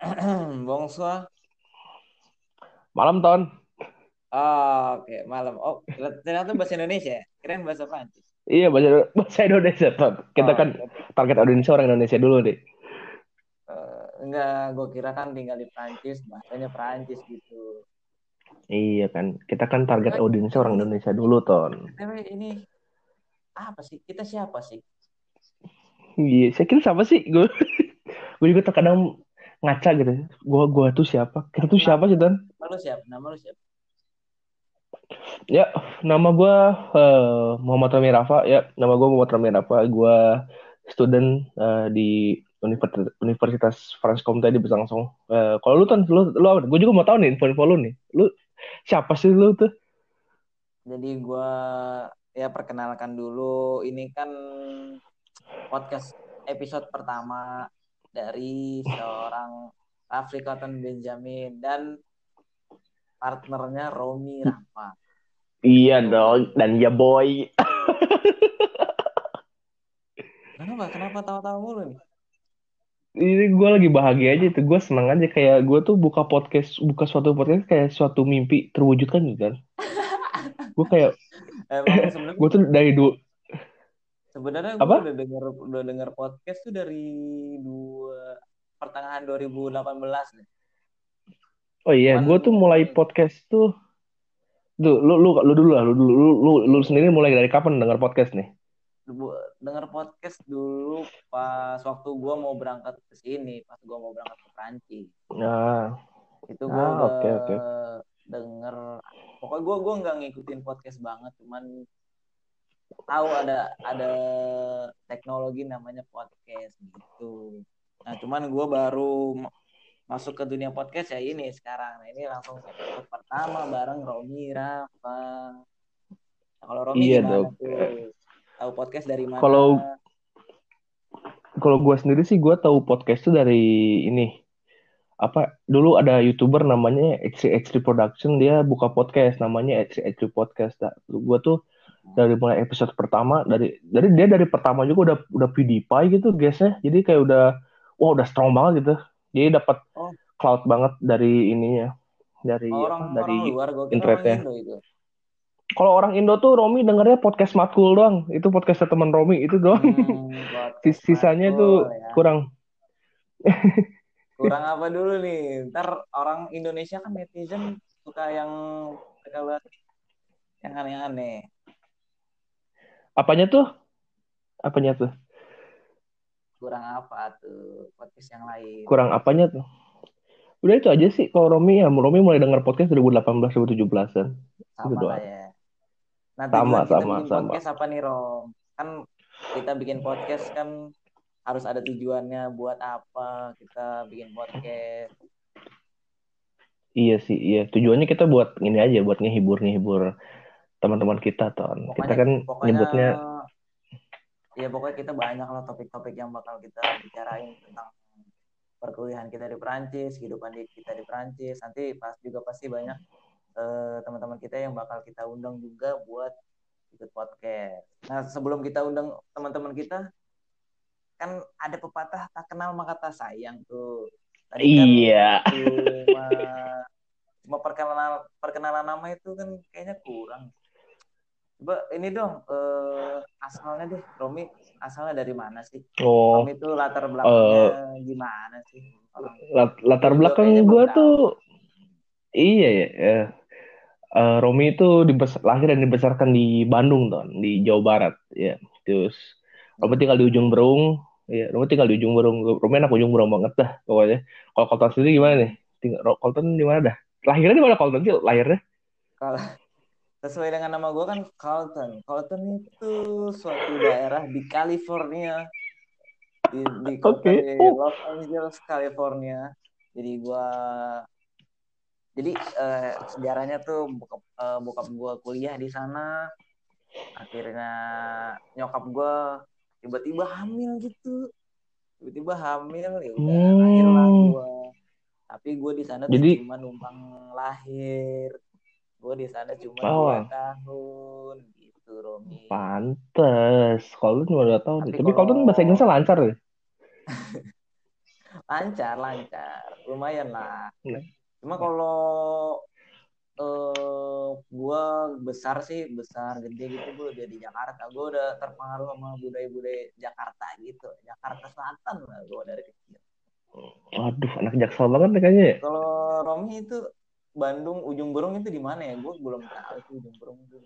Bonsoir. Malam, Ton. Oh, oke, malam. Oh, ternyata bahasa Indonesia ya? Keren bahasa Prancis. Iya, bahasa, bahasa Indonesia, Ton. Kita Oh, kan berarti target audiensnya orang Indonesia dulu deh. eh, enggak, gue kira kan tinggal di Prancis, bahasanya Prancis gitu. Iya kan, kita kan target audiensnya orang Indonesia dulu, Ton. tapi ini apa sih? Kita siapa sih? Iya, saya kira siapa sih? Gue gue juga terkadang ngaca gitu. Gue gua tuh siapa? Kita tuh siapa sih, Ton? nama lu siapa? Nama lu siapa? Ya, nama gue eh, Muhammad Rami Rafa. Ya, nama gue Muhammad Rami Rafa. Gue student eh, di Universitas, Universitas Franskom tadi langsung. Eh, kalau lu Ton, lu, lu apa? Gue juga mau tahu nih info-info lu nih. Lu siapa sih lu tuh? Jadi gue ya perkenalkan dulu. Ini kan podcast episode pertama dari seorang Rafli Cotton Benjamin dan partnernya Romi Rafa. Iya dong, dan ya boy. Kenapa? Kenapa tawa-tawa mulu nih? Ini gue lagi bahagia aja tuh. Gue seneng aja kayak gue tuh buka podcast, buka suatu podcast kayak suatu mimpi terwujudkan gitu kan. Gue kayak, gue tuh dari dulu. Sebenarnya gue udah denger udah denger podcast tuh dari dua pertengahan 2018 nih. Oh iya, gue tuh mulai podcast tuh. Tuh, lu, lu, lu dulu lah, lu dulu, lu, lu, lu sendiri mulai dari kapan denger podcast nih? Denger podcast dulu pas waktu gue mau berangkat ke sini, pas gue mau berangkat ke Prancis. Nah, Itu gue ah, oke, oke. denger pokoknya gue gua nggak ngikutin podcast banget, cuman tahu ada ada teknologi namanya podcast gitu. Nah, cuman gue baru ma- masuk ke dunia podcast ya ini sekarang. Nah, ini langsung episode pertama bareng Romi Rafa. Nah, kalau Romi Iya dong. tuh? Tahu podcast dari mana? Kalau kalau gue sendiri sih gue tahu podcast tuh dari ini apa dulu ada youtuber namanya X3 Production dia buka podcast namanya X3 Podcast nah, gue tuh dari mulai episode pertama dari dari dia dari pertama juga udah udah PewDiePie gitu guysnya jadi kayak udah wah udah strong banget gitu jadi dapat Oh. cloud banget dari ininya dari apa orang dari orang internetnya itu. kalau orang Indo tuh Romi dengernya podcast Matkul doang itu podcast teman Romi itu doang Hmm, sisanya Matkul tuh ya. kurang Kurang apa dulu nih? Ntar orang Indonesia kan netizen suka yang mereka bahas yang aneh-aneh. Apanya tuh apanya tuh Kurang apa tuh podcast yang lain? kurang apanya tuh udah itu aja sih kalau Romi ya Romi mulai denger podcast 2018 2017an Sama itu lah ya. Nah sama kita sama bikin sama podcast apa nih Rom? Kan kita bikin podcast kan harus ada tujuannya buat apa kita bikin podcast. iya sih iya tujuannya kita buat ini aja buat ngehibur ngehibur teman-teman kita ton kita Pokoknya kan pokoknya nyebutnya ya pokoknya kita banyak lah topik-topik yang bakal kita bicarain tentang perkuliahan kita di Perancis, kehidupan di kita di Perancis. Nanti pas juga pasti banyak eh, teman-teman kita yang bakal kita undang juga buat ikut podcast. Nah, sebelum kita undang teman-teman kita, kan ada pepatah tak kenal maka tak sayang tuh. Tadi kan iya cuma cuma perkenalan perkenalan nama itu kan kayaknya kurang. Coba ini dong eh, asalnya deh Romi asalnya dari mana sih? oh. Romi itu latar belakangnya gimana sih? Orang lat- latar belakang gue tuh iya ya eh, Romi itu dibes- lahir dan dibesarkan di Bandung ton di Jawa Barat ya terus Romi tinggal di ujung Berung ya Romi tinggal di ujung Berung. Romi anak ujung Berung banget dah pokoknya. Kalau Kolton sendiri gimana nih? Tinggal Kolton di mana dah? Lahirnya di mana Kolton sih lahirnya? Kalau sesuai dengan nama gue kan Carlton. Carlton itu suatu daerah di California di, di kota Oh. Los Angeles, California. Jadi gua jadi eh, sejarahnya tuh bokap, eh, bokap gue kuliah di sana. Akhirnya nyokap gue tiba-tiba hamil gitu. Tiba-tiba hamil ya udah Hmm. lahirlah gue. Tapi gue di sana Jadi- cuma numpang lahir. Gue di sana cuma Oh. tahun gitu, Romi. Pantes. Kolton cuma dua tahun. Tapi Tapi kalau- bahasa Inggrisnya lancar deh. Lancar, lancar. lumayan lah Nah. cuma kalau eh gue besar sih besar gede gitu gue udah di Jakarta gue udah terpengaruh sama budaya-budaya Jakarta gitu Jakarta Selatan lah gue dari kecil Waduh, anak jaksel banget nih kayaknya ya. kalau Romi itu Bandung ujung Berung itu di mana ya gue belum tahu itu ujung Berung itu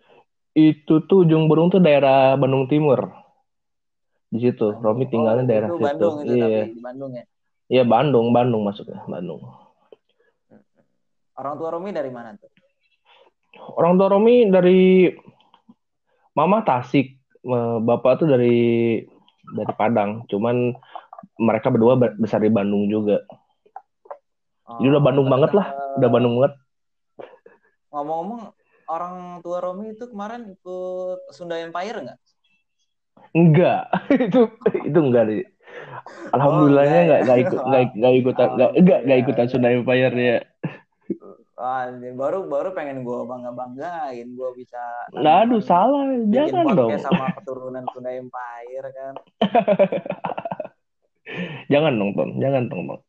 Itu tuh Ujung Berung tuh daerah Bandung Timur. Di situ, Romi tinggalnya Oh, daerah itu situ. Bandung itu Iya. tapi di Bandung ya Iya, Bandung, Bandung masuknya, Bandung. orang tua Romi dari mana tuh Orang tua Romi dari Mama Tasik, Bapak tuh dari dari Padang. Cuman mereka berdua be- besar di Bandung juga. Jadi udah Oh, Bandung berarti banget lah, udah Bandung banget. Ngomong-ngomong orang tua Romi itu kemarin ikut Sunda Empire nggak Enggak, itu itu enggak deh. Alhamdulillahnya enggak enggak enggak ikut enggak enggak ikutan enggak enggak enggak ikutan Sunda Empire ya. Anjir, baru baru pengen gue bangga banggain gue bisa Nah, aduh salah, bikin jangan dong. sama keturunan Sunda Empire kan Jangan dong, Tom. Jangan dong, Bang.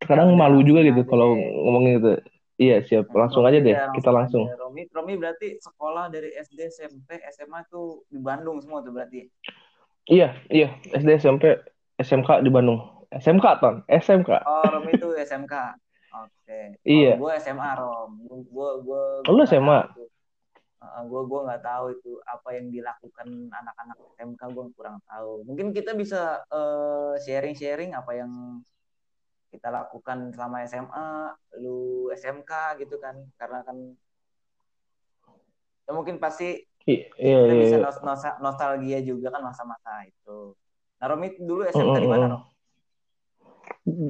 Terkadang malu juga gitu kalau deh. ngomongin gitu. Iya, siap. Langsung aja deh, Iya, kita langsung. aja. Romi Romi berarti sekolah dari SD SMP SMA tuh di Bandung semua tuh berarti Iya, iya. SD, SMP, SMK di Bandung. SMK, Ton. SMK. oh Romi itu SMK oke Iya. gue SMA Rom gue gue Oh, lu SMA? gue gue nggak tahu itu apa yang dilakukan anak-anak SMK gue kurang tahu mungkin kita bisa eh, sharing-sharing apa yang kita lakukan selama SMA lu SMK gitu kan karena kan ya mungkin pasti I- Iya, kita iya. bisa iya. nos- nos- nostalgia juga kan masa-masa itu nah Romi dulu SMK di mana Mm-mm. Rom?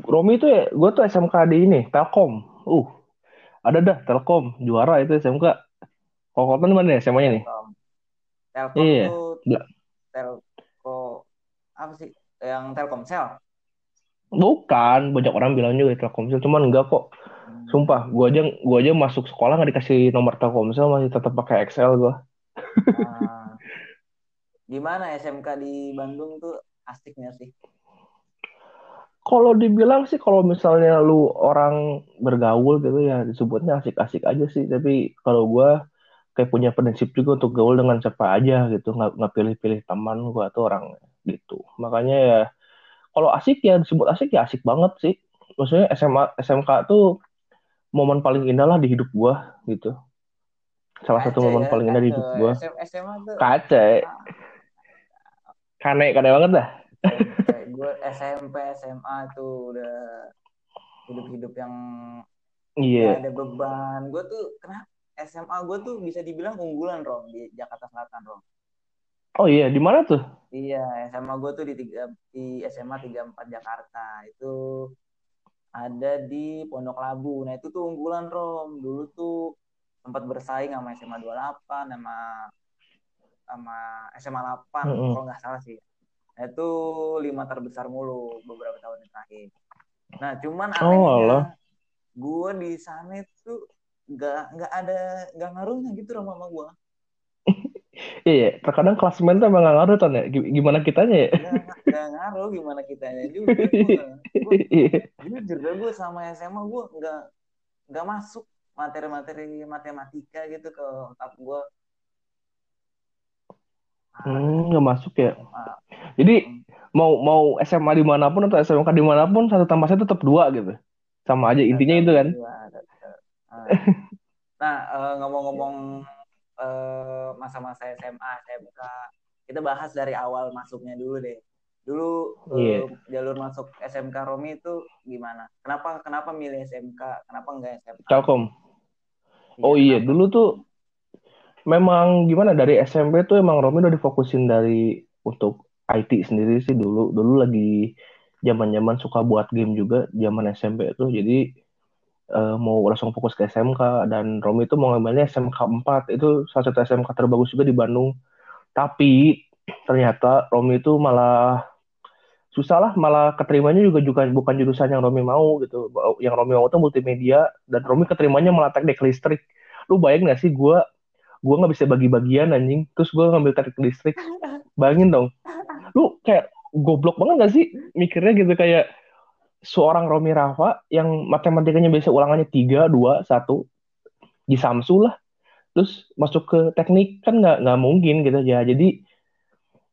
Romi itu ya, gue tuh SMK di ini, Telkom. Uh, ada dah Telkom, juara itu SMK. Kalau Kolton di mana ya SMA-nya nih? Telkom Telkom Iya. tuh Telko apa sih yang Telkomsel Bukan, banyak orang bilang juga Telkomsel, cuman enggak kok. Sumpah, gua aja gua aja masuk sekolah nggak dikasih nomor Telkomsel masih tetap pakai Excel gua. Nah, gimana SMK di Bandung tuh asiknya sih? Kalau dibilang sih kalau misalnya lu orang bergaul gitu ya disebutnya asik-asik aja sih, tapi kalau gua kayak punya prinsip juga untuk gaul dengan siapa aja gitu, nggak nggak pilih-pilih teman gua tuh orang gitu. Makanya ya kalau asik ya disebut asik ya asik banget sih. Maksudnya SMA SMK tuh momen paling indah lah di hidup gua gitu. Salah satu momen ya, paling indah di hidup gua. SM SMA tuh Kace, ah, kane kane banget dah. gue SMP SMA tuh udah hidup-hidup yang Iya. gak ada beban. Gue tuh kenapa SMA gue tuh bisa dibilang unggulan Rom di Jakarta Selatan Rom. Oh iya, di mana tuh? Iya, SMA gue tuh di tiga di SMA 34 Jakarta. Itu ada di Pondok Labu. Nah, itu tuh unggulan Rom. Dulu tuh sempat bersaing sama SMA 28 sama sama SMA 8 Mm-mm. kalau nggak salah sih. Nah, itu lima terbesar mulu beberapa tahun yang terakhir. Nah, cuman Oh, anehnya gue di sana itu nggak nggak ada nggak ngaruhnya gitu Rom sama gue. Iya, terkadang klasemen tuh emang gak ngaruh Ton ya. Gi- Gimana kitanya ya? Nggak nggak ngaruh gimana kitanya juga. Iya. jujur dah gue sama SMA gue nggak nggak masuk materi-materi matematika gitu ke otak gue Hmm, nggak masuk ya. Ah, Jadi mau mau SMA di mana pun atau SMK di mana pun satu tambah satu tetap dua gitu. Sama aja intinya itu kan. Ah. nah eh, ngomong-ngomong eh, masa-masa SMA SMK kita bahas dari awal masuknya dulu deh dulu eh, Iya. jalur masuk SMK Romi itu gimana kenapa kenapa milih SMK kenapa enggak SMK Telkom. Oh iya, kenapa? dulu tuh memang gimana dari SMP tuh emang Romi udah difokusin dari untuk IT sendiri sih dulu. Dulu lagi zaman-zaman suka buat game juga zaman SMP tuh. Jadi eh, mau langsung fokus ke SMK dan Romi itu mau ngambilnya SMK 4 itu salah satu SMK terbagus juga di Bandung. Tapi ternyata Romi itu malah susah lah malah keterimanya juga juga bukan jurusan yang Romi mau gitu. Yang Romi mau tuh multimedia dan Romi keterimanya malah teknik listrik. Lu bayang gak sih gue gue nggak bisa bagi-bagian anjing terus gue ngambil teknik listrik bayangin dong lu kayak goblok banget gak sih mikirnya gitu kayak seorang Romi Rafa yang matematikanya biasa ulangannya tiga dua satu di Samsu lah. Terus masuk ke teknik kan nggak nggak mungkin gitu ya jadi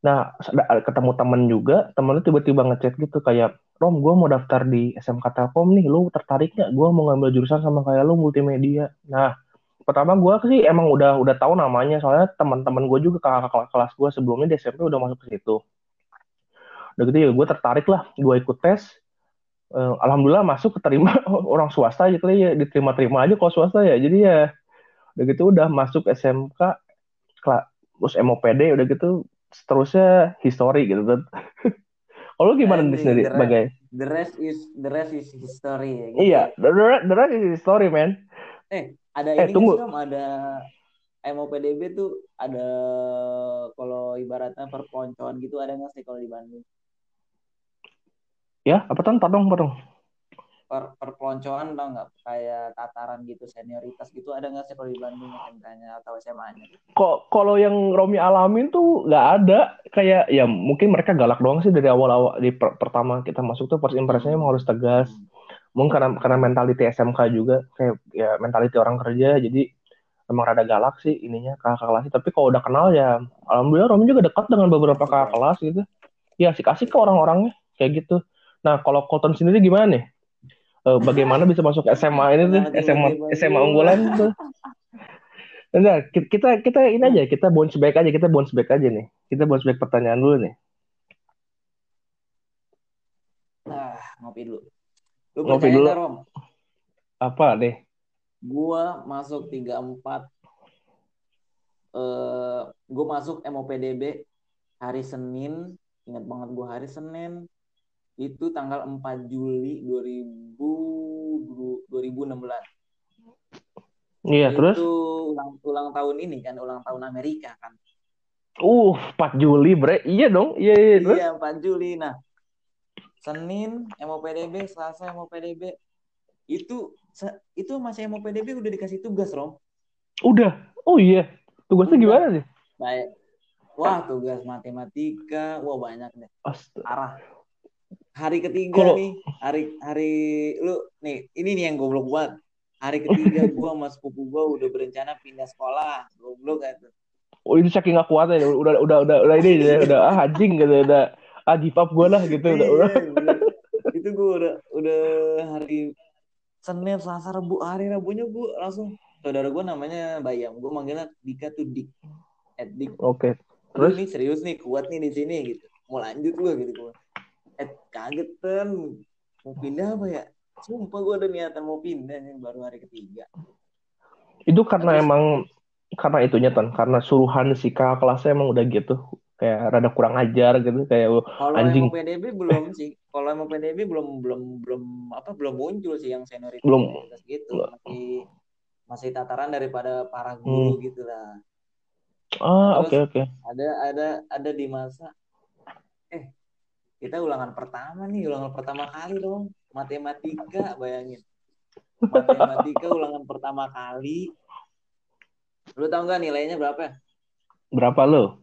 nah ketemu temen juga temennya tiba-tiba ngechat gitu kayak Rom gue mau daftar di SMK Telkom nih lu tertarik nggak? Gue mau ngambil jurusan sama kayak lu multimedia. Nah pertama gue sih emang udah udah tahu namanya soalnya teman-teman gue juga kakak kelas, kelas gue sebelumnya di SMP udah masuk ke situ. Udah gitu ya gue tertarik lah gue ikut tes uh, alhamdulillah masuk keterima orang swasta aja kali ya diterima-terima aja kalau swasta ya jadi ya udah gitu udah masuk SMK terus MOPD udah gitu seterusnya history gitu kan kalau gimana nih sendiri sebagai the rest is the rest is history ya, gitu. iya the, the rest is history man eh ada eh, ini tunggu. Ada MOPDB tuh ada kalau ibaratnya perponcoan gitu ada nggak sih kalau di Bandung? Ya, apa tuh? Pardon, pardon. Per, perpeloncoan tau nggak? Kayak tataran gitu senioritas gitu. Ada nggak sih kalau di Bandung SMK-nya atau SMA-nya? Kok kalau yang Romi alamin tuh nggak ada. Kayak ya mungkin mereka galak doang sih dari awal-awal di per, pertama kita masuk tuh first impression-nya emang harus tegas. Hmm. Mungkin karena karena mentality SMK juga. Kayak ya mentality orang kerja jadi emang rada galak sih ininya kakak kelas tapi kalau udah kenal ya alhamdulillah Romi juga dekat dengan beberapa kakak kelas gitu. Ya sih kasih ke orang-orangnya kayak gitu nah kalau Colton sendiri gimana nih uh, bagaimana bisa masuk SMA ini tuh SMA SMA unggulan tuh Nah, kita kita ini aja, kita bounce back aja, kita bounce back aja nih. Kita bounce back pertanyaan dulu nih. Nah, ngopi dulu. Lu percaya dulu. Rom? Apa deh? Gua masuk 34 eh gua masuk MOPDB hari Senin, ingat banget gua hari Senin itu tanggal 4 Juli 2000 2016. Iya, itu terus ulang ulang tahun ini kan, ulang tahun Amerika kan. Uh, 4 Juli, Bre. Iya dong. Iya, iya, terus? Iya, 4 Juli. Nah, Senin MOPDB, Selasa MOPDB. Itu itu masih MOPDB udah dikasih tugas, Rom. Udah. Oh iya. Tugasnya udah. gimana sih? Baik. Wah, tugas matematika, wah banyak deh. Astaga. Arah. Hari ketiga Kalo... nih, hari hari lu nih, ini nih yang goblok buat. Hari ketiga gua sama sepupu gua udah berencana pindah sekolah. Goblok kan Oh, itu saking gak kuatnya udah udah udah udah ini ya, udah ah anjing gitu udah ah up gue lah gitu udah, udah. Iya, itu gue udah udah hari Senin Selasa Rabu hari Rabunya gue langsung saudara gue namanya Bayam gue manggilnya Dika tuh Dik at Dik oke okay. terus ini serius nih kuat nih di sini gitu mau lanjut gue gitu gue eh kaget kan mau pindah apa ya sumpah gue ada niatan mau pindah nih baru hari ketiga itu karena Terus, emang karena itunya kan karena suruhan si kakak kelasnya emang udah gitu kayak rada kurang ajar gitu kayak kalau anjing. Kalau PDB belum sih. Kalau emang PDB belum belum belum apa belum muncul sih yang senioritas belum. gitu. Masih masih tataran daripada para guru hmm. gitu lah. Ah, oke oke. Okay, okay. Ada ada ada di masa kita ulangan pertama nih, ulangan pertama kali dong. Matematika bayangin. Matematika ulangan pertama kali. Lu tau nggak nilainya berapa? Berapa lo?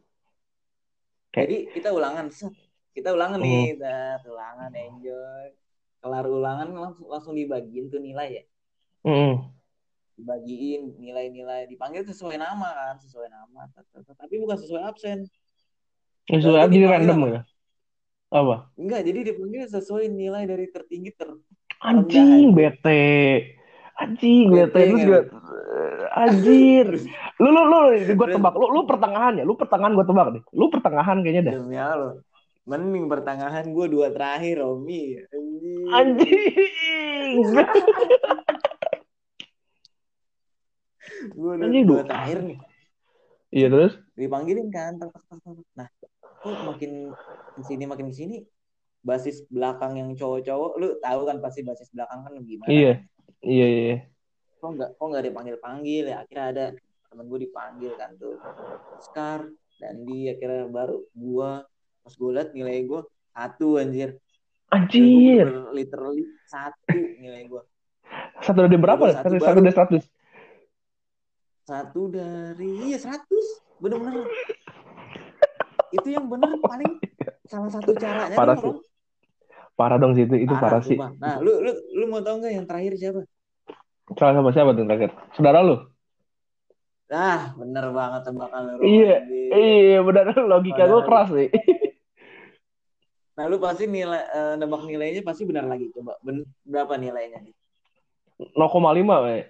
Jadi kita ulangan, kita ulangan hmm. nih, kita ulangan enjoy. Kelar ulangan langsung langsung dibagiin tuh nilai ya. Hmm. Dibagiin nilai-nilai, dipanggil sesuai nama kan, sesuai nama. Tapi bukan sesuai absen. Sesuai absen random ya? Apa? Enggak, jadi dipanggil sesuai nilai dari tertinggi ter Anjing, bete. Anjing, bete. Terus gue Anjir. Lu lu lu gua tebak. Lu lu pertengahan ya. Lu pertengahan gua tebak nih. Lu pertengahan kayaknya dah. Demi Allah. Mending pertengahan gua dua terakhir Romi. Anjing. Anjing, dua terakhir nih. Iya terus? Dipanggilin kan. Nah, kok makin ke sini makin ke sini basis belakang yang cowok-cowok lu tahu kan pasti basis belakang kan gimana? Iya iya iya. Kok nggak kok nggak dipanggil panggil ya? Akhirnya ada temen gue dipanggil kan tuh Scar dan di akhirnya baru gue pas gue liat nilai gue satu anjir. Anjir. Literally satu nilai gue satu dari berapa? Satu, satu, dari seratus? Satu dari iya seratus. Bener-bener itu yang bener paling salah satu caranya parah sih. Parah dong sih itu, itu parah, sih. sumpah. Nah, lu lu lu mau tau nggak yang terakhir siapa? Salah sama siapa tuh terakhir? Saudara lu? Ah, bener banget tebakan lu. Iya, iya benar logika gue keras sih. Nah, lu pasti nilai eh, nebak nilainya pasti benar lagi. Coba ben, berapa nilainya? 0,5 we.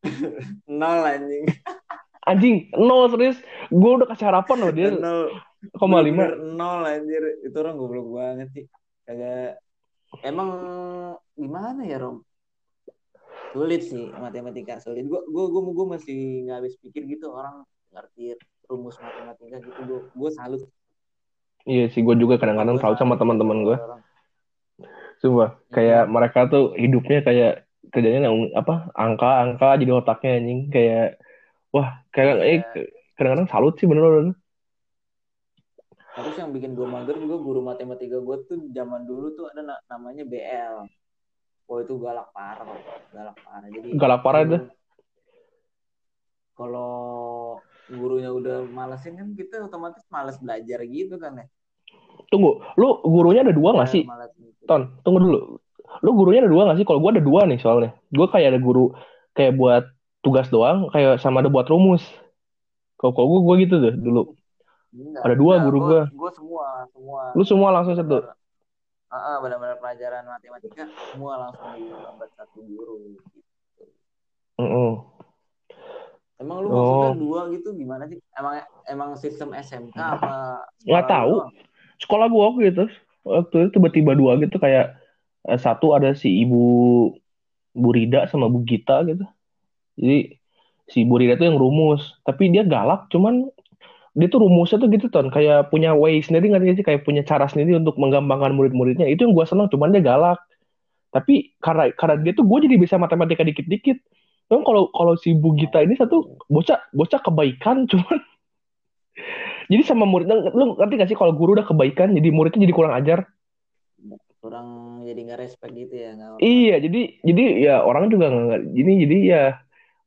Nol anjing. Anjing, nol serius. Gue udah kasih harapan loh dia Nol. 0,5. Bener-bener nol anjir. Itu orang goblok banget sih. Kagak emang gimana ya, Rom? Sulit sih matematika, sulit. Gua gua gua, gua masih nggak habis pikir gitu orang ngerti rumus matematika gitu. Gua gua salut. Iya sih, gue juga kadang-kadang tahu sama salut teman-teman gue. orang. Sumpah, kayak mereka tuh hidupnya kayak kerjanya apa angka-angka jadi otaknya anjing kayak wah kayak eh Iya. kadang-kadang salut sih bener-bener. Terus yang bikin gue mager juga guru matematika gue tuh zaman dulu tuh ada na- namanya BL. Oh itu galak parah, galak parah. Jadi Galak parah itu. Kalau gurunya udah malesin kan kita otomatis males belajar gitu kan ya. Tunggu, lu gurunya ada dua nggak Ya, sih? gitu. Ton, tunggu dulu. Lu gurunya ada dua nggak sih? Kalau gue ada dua nih soalnya. Gue kayak ada guru kayak buat tugas doang, kayak sama ada buat rumus. Kalau kalau gue gue gitu tuh dulu. Enggak, Ada dua enggak, guru gua- gua. gua semua, semua. Lu semua langsung satu. Ah, benar-benar pelajaran matematika semua langsung dilambat satu guru. Gitu. Mm-mm. Emang lu Oh. maksudnya dua gitu gimana sih? Emang emang sistem SMK apa? Nggak tahu. doang? Sekolah gue waktu itu, waktu itu tiba-tiba dua gitu kayak eh, satu ada si ibu Bu Rida sama Bu Gita gitu. Jadi si Bu Rida tuh yang rumus, tapi dia galak, cuman dia tuh rumusnya tuh gitu ton, kayak punya way sendiri nggak sih, kayak punya cara sendiri untuk menggampangkan murid-muridnya. Itu yang gue seneng, cuman dia galak. Tapi karena karena dia tuh gue jadi bisa matematika dikit-dikit. Cuman kalau kalau si Bu Gita ini satu bocah bocah kebaikan, cuman jadi sama muridnya lu ngerti gak sih kalau guru udah kebaikan jadi muridnya jadi kurang ajar Kurang jadi nggak respect gitu ya nggak? iya jadi jadi ya orang juga nggak ini jadi ya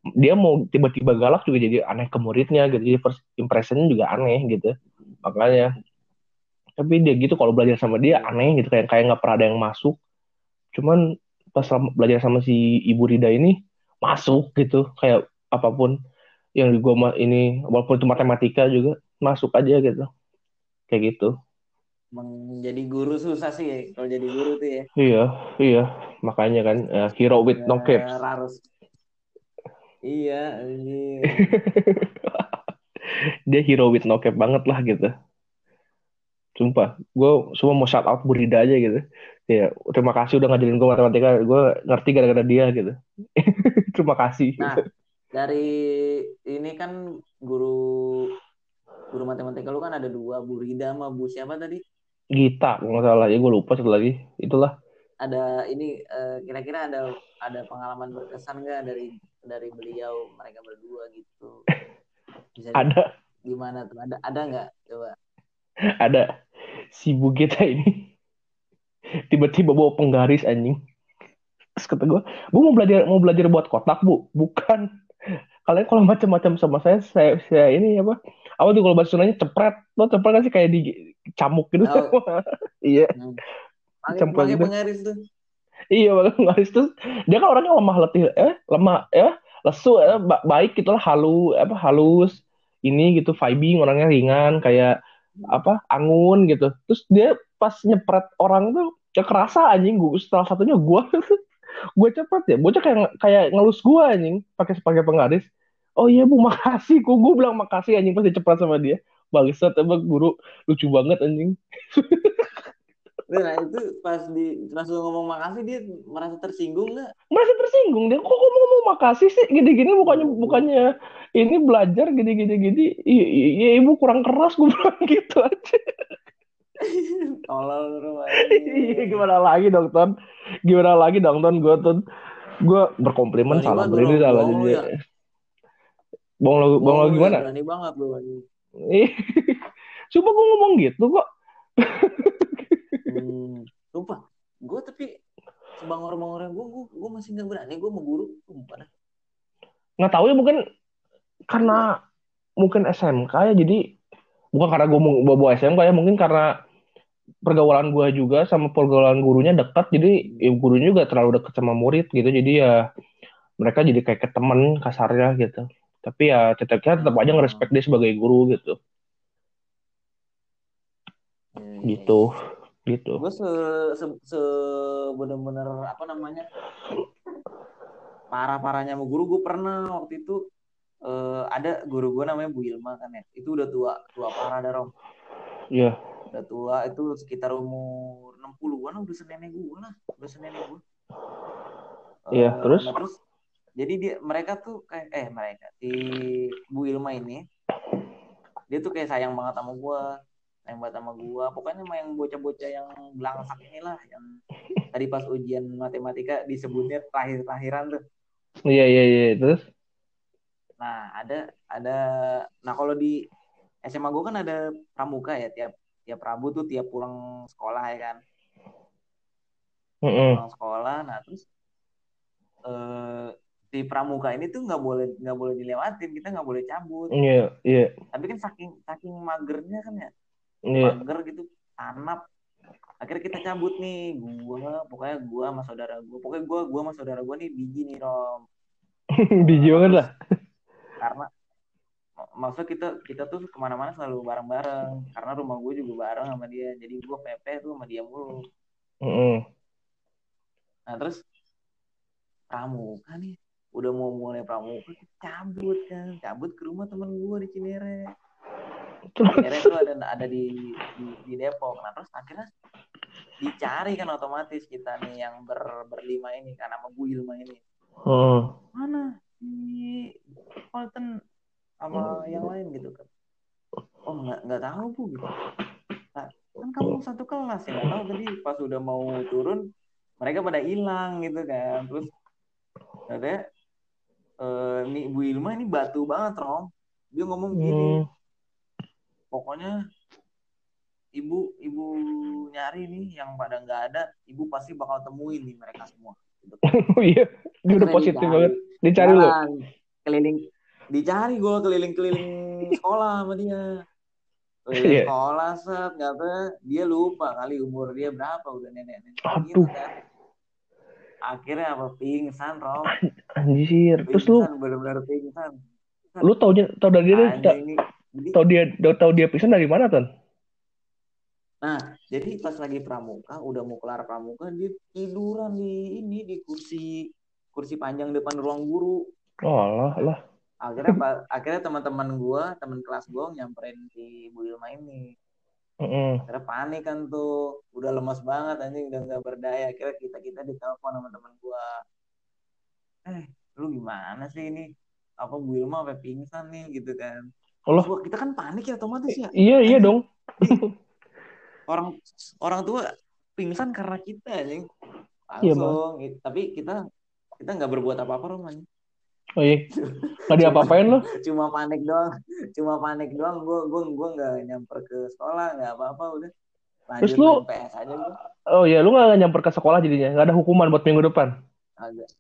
dia mau tiba-tiba galak juga jadi aneh ke muridnya gitu jadi first impressionnya juga aneh gitu makanya tapi dia gitu kalau belajar sama dia aneh gitu kayak kayak nggak pernah ada yang masuk cuman pas belajar sama si ibu Rida ini masuk gitu kayak apa pun yang di gua ma- ini walaupun itu matematika juga masuk aja gitu kayak gitu Menjadi guru susah sih ya, kalau jadi guru tuh ya. Iya, iya. Makanya kan eh, hero with no Ya, capes. Harus. Iya, anjir. Dia hero with no cap banget lah gitu. Sumpah, gue semua mau shout out Burida aja gitu. Ya, terima kasih udah ngajarin gue matematika. Gue ngerti gara-gara dia gitu. terima kasih. Nah, dari ini kan guru guru matematika lu kan ada dua, Bu Rida sama Bu siapa tadi? Gita, kalau nggak salah ya gue lupa satu lagi. Itulah. Ada ini eh, kira-kira ada ada pengalaman berkesan nggak dari dari beliau mereka berdua gitu? Bisa Ada, gimana tuh? Ada ada nggak? Coba. ada si Bu Gita ini tiba-tiba bawa penggaris anjing. Terus kata gue, bu mau belajar mau belajar buat kotak bu, bukan. Kalian kalau macam-macam sama saya, saya, saya ini apa? Apa tuh kalau bahasa Sundanya cepret, lo cepret kan sih kayak di camuk gitu. Oh. iya, Pakai Pakai gitu. tuh. iya banget penggaris tuh. Dia kan orangnya lemah letih, eh lemah, ya lesu, eh, ba- baik gitu lah, halu, apa halus, ini gitu, vibing orangnya ringan, kayak apa angun gitu. Terus dia pas nyepret orang tuh ya kerasa anjing gue salah satunya gue gue cepet ya bocah kayak kayak ngelus gue anjing pakai pakai penggaris oh iya bu makasih kok gue bilang makasih anjing pas dicepret sama dia bangsat emang guru lucu banget anjing Nah, itu pas di lu ngomong makasih dia merasa tersinggung nggak? merasa tersinggung dia kok kamu ngomong makasih sih? Gini-gini bukannya bukannya ini belajar gini-gini gini. Iya iya ibu kurang keras gue bilang gitu aja. Tolol lu Iya, gimana lagi dong Ton? Gimana lagi dong Ton? Gue Ton gue berkomplimen salah berdiri salah jadi ya. bohong lo bohong lo ya, gimana? Berani banget. Ih, Coba gue ngomong gitu kok Hmm, lupa. Gue tapi sebangor-bangornya gue, gue, gue masih nggak berani. Gue mau guru. Sumpah dah. nggak tahu ya mungkin karena mungkin SMK ya jadi bukan karena gue mau bawa SMK ya mungkin karena pergaulan gue juga sama pergaulan gurunya dekat jadi ya, gurunya juga terlalu dekat sama murid gitu jadi ya mereka jadi kayak ke temen kasarnya gitu tapi ya tetap kita tetap aja ngerespek dia sebagai guru gitu Iya, iya, gitu iya. Gitu. Gue se, se, se bener-bener apa namanya parah parahnya sama guru gue pernah waktu itu eh, ada guru gue namanya Bu Ilma kan ya. Itu udah tua tua parah dah Rom. Iya. Udah tua itu sekitar umur 60-an udah senenek gue lah udah senenek gue Iya, terus? nah, terus jadi dia mereka tuh kayak eh mereka si Bu Ilma ini dia tuh kayak sayang banget sama gue banget sama gue pokoknya mah yang bocah-bocah yang belangsak inilah yang tadi pas ujian matematika disebutnya terakhir-terakhiran tuh. Iya iya iya. Terus? Nah ada ada nah kalau di SMA gue kan ada pramuka ya tiap tiap Rabu tuh tiap pulang sekolah ya kan. Mm-mm. pulang sekolah nah terus eh di pramuka ini tuh nggak boleh nggak boleh dilewatin kita nggak boleh cabut. Iya iya. Tapi kan saking saking magernya kan ya iya. Mager gitu tanap. Akhirnya kita cabut nih gua pokoknya gua sama saudara gua pokoknya gua gua sama saudara gua nih biji nih rom. Biji banget lah. Karena mak- maksudnya kita kita tuh ke mana-mana selalu bareng-bareng karena rumah gue juga bareng sama dia jadi gua pepe tuh sama dia mulu. Mm-mm. nah terus pramuka nih udah mau mulai pramuka cabut kan cabut ke rumah temen gue di Cinere Cinere tuh ada ada di, di di Depok. Nah terus akhirnya dicari kan otomatis kita nih yang ber, berlima ini kan sama Bu Ilma ini. Mm. mana si Colton sama yang lain gitu kan. Oh nggak nggak tahu bu gitu. Nah, kan kamu satu kelas ya nggak tahu. Tadi pas udah mau turun mereka pada hilang gitu kan. Terus katanya eh, nih Bu Ilma ini batu banget Rom. Dia ngomong gini Mm. Pokoknya ibu ibu nyari nih yang pada nggak ada ibu pasti bakal temuin nih mereka semua. Gitu. iya dia udah positif dicari. banget. Dicari lo keliling. Dicari gue keliling-keliling sekolah sama dia. Keliling Iya. sekolah set nggak apa dia lupa kali umur dia berapa udah nenek-nenek. Gitu Aduh. kan akhirnya apa? Pingsan Rom anjir. Terus lu? Pingsan benar-benar pingsan. Lu tau tau dari dia jadi tau dia tau dia pingsan dari mana ton Nah, jadi pas lagi pramuka, udah mau kelar pramuka, dia tiduran di ini di kursi kursi panjang depan ruang guru. oh lah Akhirnya pa- akhirnya teman-teman gua, teman kelas gua nyamperin si Bu Ilma ini. Akhirnya panik kan tuh, udah lemas banget anjing, udah nggak berdaya. Akhirnya kita kita ditelepon sama teman gua. Eh, lu gimana sih ini? Apa Bu Ilma sampai pingsan nih gitu kan? Allah. Gua- kita kan panik ya otomatis ya. iya iya dong. Orang orang tua pingsan karena kita anjing. Iya, langsung I- tapi kita kita nggak berbuat apa-apa Rom anjing. oh iya. Nggak diapa-apain lo cuma panik doang. Cuma panik doang. Gue gue gue nggak nyamper ke sekolah nggak apa-apa udah. Lanjut Terus lu- PS aja gue oh iya lu nggak nyamper ke sekolah jadinya? Nggak ada hukuman buat minggu depan? Agak.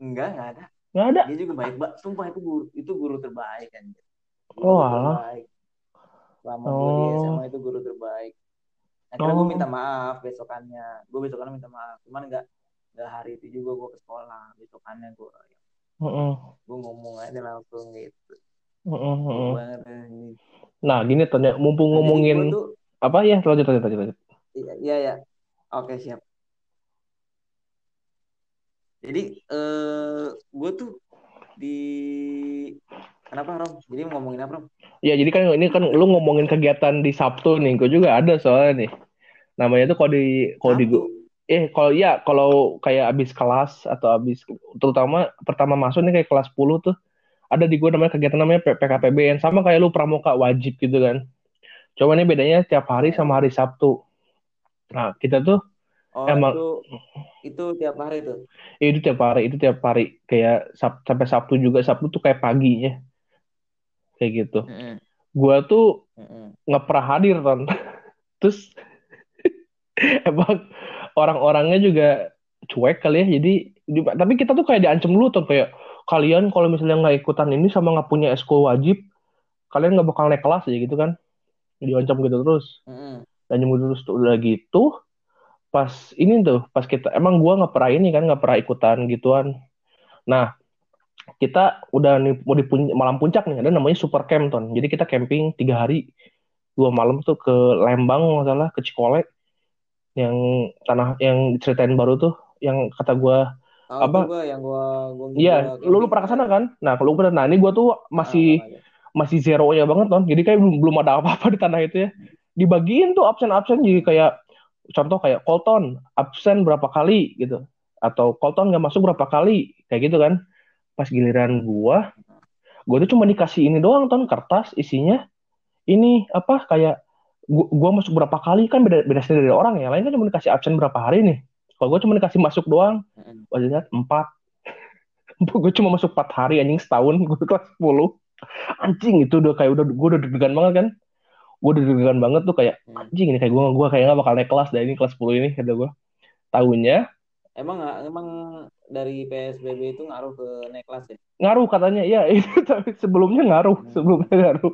Enggak nggak ada nggak ada. Dia juga baik banget sumpah itu guru itu guru terbaik kan Oh, alah. terbaik. Selama gue di Oh. SMA itu guru terbaik. Akhirnya gue Oh. minta maaf besokannya. Gue besokannya minta maaf. Cuman nggak nggak hari itu juga gue ke sekolah. Besokannya gue Mm-mm. gue ngomong aja langsung gitu. Ngomong banget nah gini ton ya. Mumpung ngomongin tuh apa? Ya lanjut lanjut lanjut lanjut. Iya iya ya oke siap jadi eh gue tuh di kenapa Rom jadi ngomongin apa Rom Ya jadi kan ini kan lu ngomongin kegiatan di Sabtu nih, gue juga ada soalnya nih. Namanya tuh kalau di kalau di eh kalau ya kalau kayak abis kelas atau abis terutama pertama masuk nih kayak kelas 10 tuh ada di gue namanya kegiatan namanya P- PKPBN sama kayak lu pramuka wajib gitu kan. Cuma ini bedanya tiap hari sama hari Sabtu. Nah, kita tuh oh Emang- itu itu tiap hari tuh? Ya itu tiap hari, itu tiap hari. Kayak Sab- sampai Sabtu juga Sabtu tuh kayak paginya. Kayak gitu. Gua tuh nggak pernah hadir ton. Terus emang orang-orangnya juga cuek kali ya. Jadi di- tapi kita tuh kayak diancam dulu ton. Kayak kalian kalau misalnya nggak ikutan ini sama nggak punya eskul wajib kalian nggak bakal naik kelas ya gitu kan. Diancam gitu terus. Mm-mm. dan nyembuh terus. Tuh udah gitu pas ini tuh pas kita emang gua nggak pernah ini kan nggak pernah ikutan gituan. Nah kita udah nih mau di malam puncak nih ada namanya super camp ton. Jadi kita camping tiga hari. Dua malam tuh ke Lembang masalah ke Cikole. Yang tanah yang ceritain baru tuh yang kata gua Tahu Apa? gua yang gua gua iya lu, lu pernah ke sana kan? Nah kalau pernah nah ini gua tuh masih masih zero nya banget ton. Jadi kayak belum belum ada apa-apa di tanah itu ya. Dibagiin tuh absen-absen jadi kayak contoh kayak Colton absen berapa kali gitu. Atau Colton nggak masuk berapa kali kayak gitu kan. Pas giliran gua gua tuh cuma dikasih ini doang ton. Kertas isinya ini apa kayak gua, gua masuk berapa kali kan beda beda sendiri dari orang ya. Lain kan cuma dikasih absen berapa hari nih. Kalau gua cuma dikasih masuk doang. Pas lihat empat. Gue cuma masuk empat hari anjing setahun gue kelas 10 anjing itu udah kayak udah gue udah deg-degan banget kan gue udah deg-degan banget tuh kayak Hmm. anjing ini kayak gue gue kayak gak bakal naik kelas dari ini kelas 10 ini kata gue tahunya Emang emang dari PSBB itu ngaruh ke naik kelas ya? ngaruh katanya ya itu tapi sebelumnya ngaruh Hmm. sebelumnya ngaruh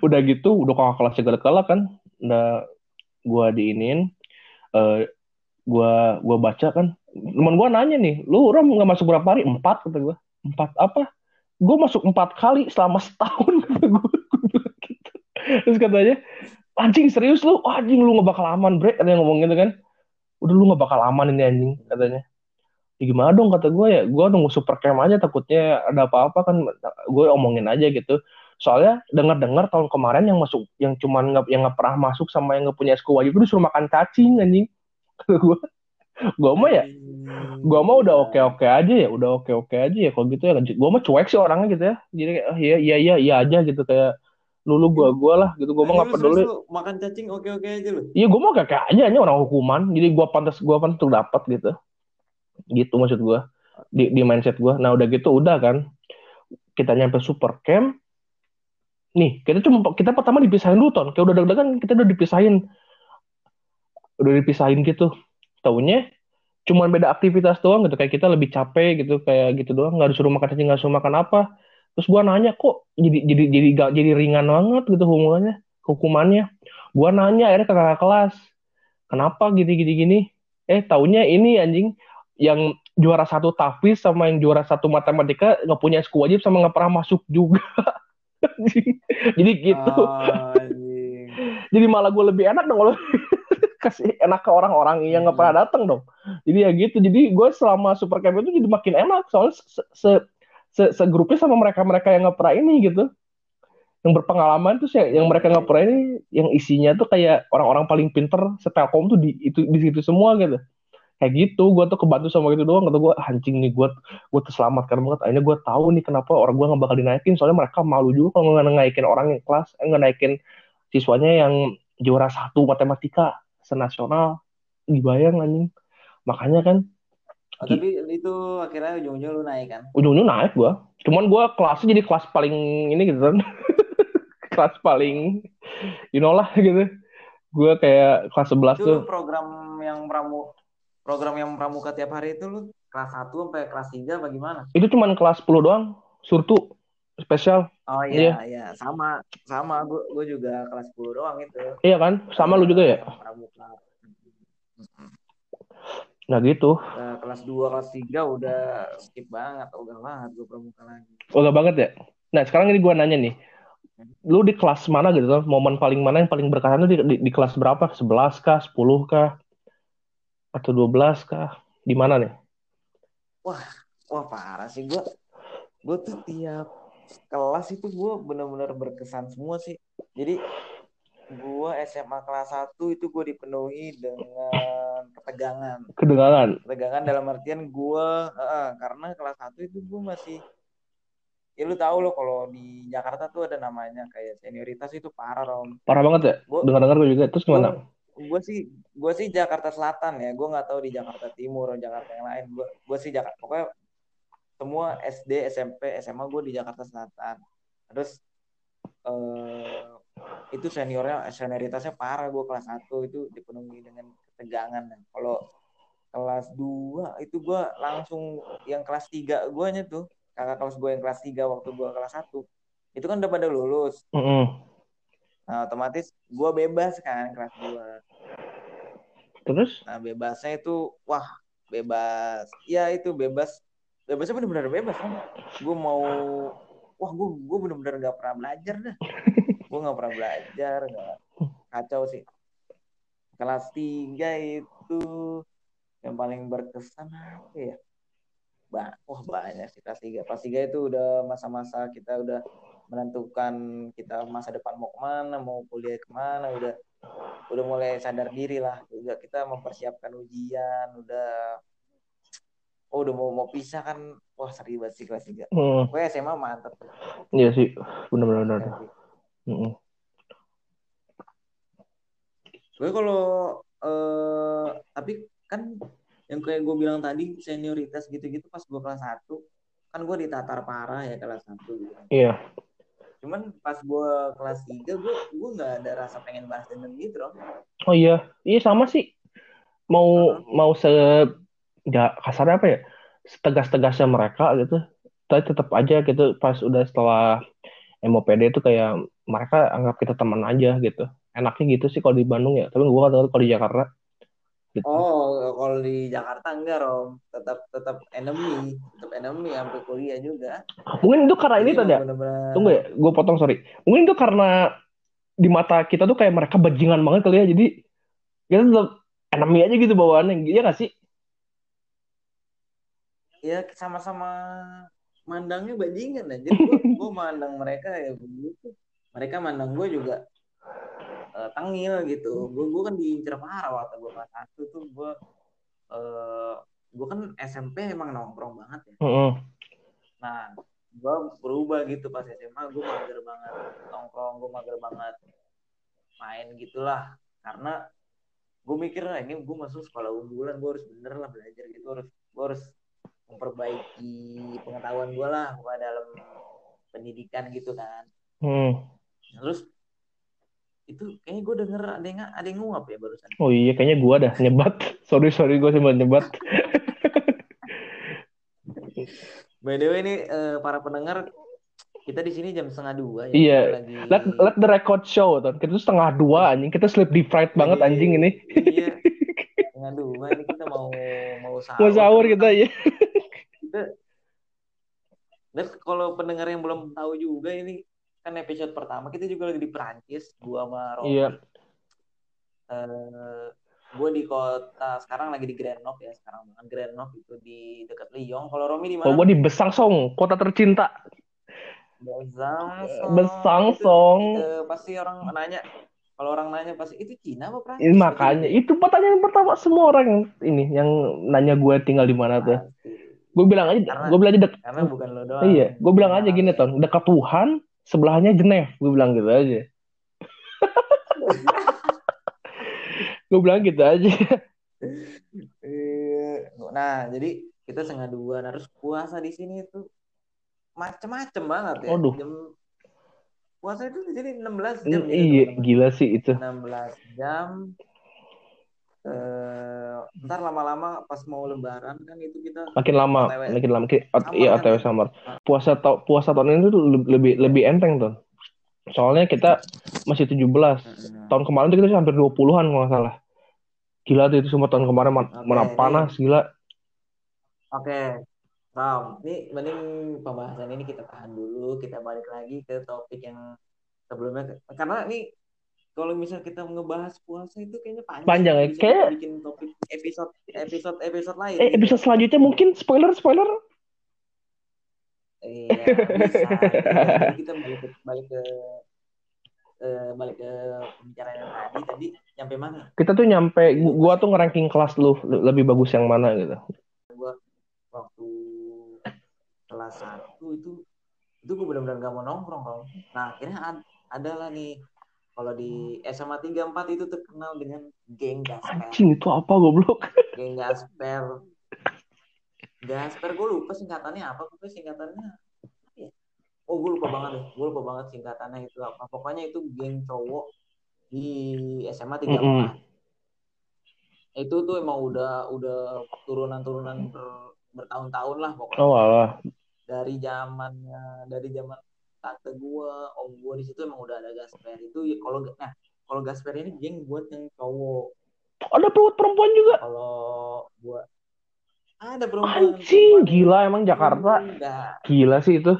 udah gitu udah kakak kelasnya gak kelak kan udah gue diinin eh gue gua baca kan teman gue nanya nih lu Ram nggak masuk berapa hari empat kata gue empat apa gue masuk empat kali selama setahun kata gue. Terus katanya anjing serius lu? Anjing lu nggak bakal aman bre. Ada yang ngomong gitu kan. Udah lu nggak bakal aman ini anjing katanya. Ya gimana dong kata gue ya gue nunggu super camp aja takutnya ada apa-apa kan gue omongin aja gitu. Soalnya dengar-dengar tahun kemarin yang masuk yang cuman nggak yang nggak pernah masuk sama yang nggak punya SKU wajib itu disuruh makan cacing anjing. Kata gue gue mah ya gue mah udah oke oke aja ya udah oke oke aja ya kalau gitu ya gue mah cuek sih orangnya gitu ya. Jadi kayak oh, iya iya iya iya aja gitu kayak lulu gue gue lah gitu. Gue mah nggak peduli. makan cacing oke oke aja lu. Iya gue mau kayak kayak aja ini orang hukuman. Jadi gue pantas gue pantas untuk dapat gitu. Gitu maksud gue di di mindset gue nah udah gitu udah kan. Kita nyampe super camp. Nih kita cuma kita pertama dipisahin dulu ton. Kayak udah deg-degan kita udah dipisahin. Udah dipisahin gitu. Taunya cuman beda aktivitas doang gitu. Kayak kita lebih capek gitu kayak gitu doang. Nggak disuruh makan cacing nggak disuruh makan apa terus gua nanya kok jadi jadi jadi gak jadi ringan banget gitu hukumannya hukumannya? Gua nanya akhirnya ke kakak kelas kenapa gini gini gini? Eh taunya ini anjing yang juara satu tafis sama yang juara satu matematika nggak punya SKU wajib sama nggak pernah masuk juga. Jadi gitu. Ah, jadi malah gue lebih enak dong kalau kasih enak ke orang-orang yang nggak pernah datang dong. Jadi ya gitu. Jadi gue selama super camp itu jadi makin enak. Soalnya se se, se, segrupnya sama mereka mereka yang pernah ini gitu. Yang berpengalaman tuh yang mereka pernah ini yang isinya tuh kayak orang-orang paling pinter setelkom tuh di itu di situ semua gitu. Kayak gitu gue tuh kebantu sama gitu doang kata gue hancing nih gue gue terselamatkan banget. Akhirnya gue tahu nih kenapa orang gue nggak bakal dinaikin soalnya mereka malu juga kalau nggak naikin orang yang kelas eh, nggak naikin siswanya yang juara satu matematika senasional. Dibayang anjing. Makanya kan Oh, tapi itu akhirnya ujung-ujung lu naik kan? ujung-ujung naik gue cuman gue kelasnya jadi kelas paling ini gitu kan kelas paling you know lah gitu gue kayak kelas 11 Itu tuh program yang pramu program yang pramuka tiap hari itu lu kelas 1 sampai kelas 3 bagaimana? itu cuman kelas 10 doang surtu spesial Oh iya, iya, sama, sama. Gue gue juga kelas 10 doang itu. iya kan sama lu juga ya Pramuka. Nah gitu Nah, kelas 2, kelas 3 udah skip banget, ogah banget gue pramuka lagi. Oke banget ya. Nah sekarang ini gue nanya nih, lu di kelas mana gitu kan? Momen paling mana yang paling berkesan tuh di, di, di kelas berapa? 11 kah? 10 kah? Atau 12 kah? Di mana nih? Wah parah sih gue. Gue tuh tiap kelas itu gue bener-bener berkesan semua sih. Jadi gue SMA kelas 1 itu gue dipenuhi dengan ketegangan. Kedengaran. Ketegangan dalam artian gue, karena kelas 1 itu gue masih ya lu tahu loh kalau di Jakarta tuh ada namanya kayak senioritas itu parah Rom. Parah banget ya? Gue Dengar-dengar gue juga. Terus gimana? gue sih gue sih Jakarta Selatan ya gue nggak tahu di Jakarta Timur atau Jakarta yang lain gue gue sih Jakarta pokoknya semua SD SMP SMA gue di Jakarta Selatan terus eh, itu seniornya senioritasnya parah gue kelas 1 itu dipenuhi dengan ketegangan kalau kelas 2 itu gue langsung yang kelas 3 gue nya tuh kakak kelas gue yang kelas 3 waktu gue kelas 1 itu kan udah pada lulus Mm-mm. Nah, otomatis gue bebas kan kelas 2. Terus? Nah, bebasnya itu, wah, bebas. Ya itu bebas. Bebasnya bener-bener bebas kan. Gue mau, wah gue gue bener-bener gak pernah belajar dah. gue gak pernah belajar, gak kacau sih. Kelas 3 itu yang paling berkesan apa ya? Bah, wah banyak sih kelas 3. Kelas 3 itu udah masa-masa kita udah menentukan kita masa depan mau ke mana, mau kuliah ke mana, udah udah mulai sadar diri lah. Udah kita mempersiapkan ujian, udah oh udah mau mau pisah kan, wah seri banget sih kelas 3. Hmm. Gue SMA mantap. Iya sih, benar-benar. Hmm. Gue kalau eh, tapi kan yang kayak gue bilang tadi senioritas gitu-gitu pas gue kelas 1 kan gue ditatar parah ya kelas 1 gitu. Iya cuman pas gue kelas 3 gue gue nggak ada rasa pengen bahas dendam gitu loh oh iya iya sama sih mau uh-huh. mau se nggak kasar apa ya setegas-tegasnya mereka gitu tapi tetap aja gitu pas udah setelah MOPD itu kayak mereka anggap kita teman aja gitu enaknya gitu sih kalau di Bandung ya tapi gue kalau di Jakarta Gitu. Oh, kalau di Jakarta enggak, Rom. Tetap tetap enemy, tetap enemy sampai kuliah juga. Mungkin itu karena ini tadi ya. Tunggu ya, gue potong sorry. Mungkin itu karena di mata kita tuh kayak mereka bajingan banget kali ya. Jadi kita tetap enemy aja gitu bawaannya. Iya gak sih? Ya sama-sama mandangnya bajingan aja. Gue, gue mandang mereka ya begitu. Mereka mandang gue juga uh, tengil gitu gue gue kan diincer parah waktu gue kelas satu tuh gue uh, gue kan SMP emang nongkrong banget ya mm -hmm. nah gue berubah gitu pas SMA gue mager banget nongkrong gue mager banget main gitulah karena gue mikir lah ini gue masuk sekolah unggulan gue harus bener lah belajar gitu harus gue harus memperbaiki pengetahuan gue lah gue dalam pendidikan gitu kan hmm. terus itu kayaknya gue denger ada yang ada yang nguap ya barusan. Oh iya kayaknya gue dah nyebat. sorry sorry gue sempat nyebat. By the way ini uh, para pendengar kita di sini jam setengah dua ya. Iya. Lagi... Let, let the record show tuh. Kita tuh setengah dua anjing. Kita sleep deprived banget iya, anjing ini. Iya. Setengah dua ini kita mau mau sahur. Mau sahur kita ya. Kita, dan kalau pendengar yang belum tahu juga ini kan episode pertama kita juga lagi di Perancis gua sama Romi iya. uh, gua di kota sekarang lagi di Grenoble ya sekarang banget Grenoble itu di dekat Lyon kalau Romi di mana? Oh, gua di Besançon kota tercinta Besançon Besançon uh, pasti orang nanya kalau orang nanya pasti itu Cina apa Prancis? Ini makanya itu pertanyaan pertama semua orang ini yang nanya gue tinggal di mana tuh. Gue bilang aja, gue bilang aja dek. Karena bukan lo doang. Iya, gue bilang aja gini ton, dekat Tuhan, sebelahnya Genève gue bilang gitu aja gue bilang gitu aja iya. nah jadi kita setengah dua nah, harus puasa di sini itu macem-macem banget ya Aduh. jam puasa itu jadi 16 jam iya gila sih itu 16 jam eh ntar lama-lama pas mau lebaran kan itu kita makin lama OTW. makin lama. Iya OTW samar puasa ta puasa tahun ini tuh lebih lebih enteng tuh. Soalnya kita masih 17 hmm. tahun kemarin tuh kita hampir 20-an kalau nggak salah. Gila tuh itu semua tahun kemarin okay, mana panas gila. Oke okay. Ram, ini mending pembahasan ini kita tahan dulu, kita balik lagi ke topik yang sebelumnya. Karena ini kalau misal kita ngebahas puasa itu kayaknya panjang. Panjang ya. Kayak bikin topik episode episode episode lain. Eh, gitu. episode selanjutnya mungkin spoiler spoiler. Iya, bisa. ya, kita balik ke balik ke uh, balik ke pembicaraan yang tadi tadi nyampe mana? Kita tuh nyampe gua tuh ngeranking kelas lu lebih bagus yang mana gitu. Gua waktu kelas satu itu itu gue benar-benar gak mau nongkrong kalau nah akhirnya ad, adalah nih kalau di SMA 34 itu terkenal dengan geng Gasper. Anjing itu apa goblok? Geng Gasper. Gasper gue lupa singkatannya apa, pokoknya singkatannya ya? Oh gue lupa banget deh, gue lupa banget singkatannya itu apa. Pokoknya itu geng cowok di SMA 34. Mm -hmm. Itu tuh emang udah udah turunan-turunan ber, bertahun-tahun lah pokoknya. Oh Allah. Dari zamannya dari zaman tante gue om gue di situ emang udah ada gasper itu. Ya kalau nah kalau gasper ini geng buat yang cowok. Ada perempuan juga. Kalau gue ada perempuan anjing gila emang Jakarta. Enggak. gila sih itu.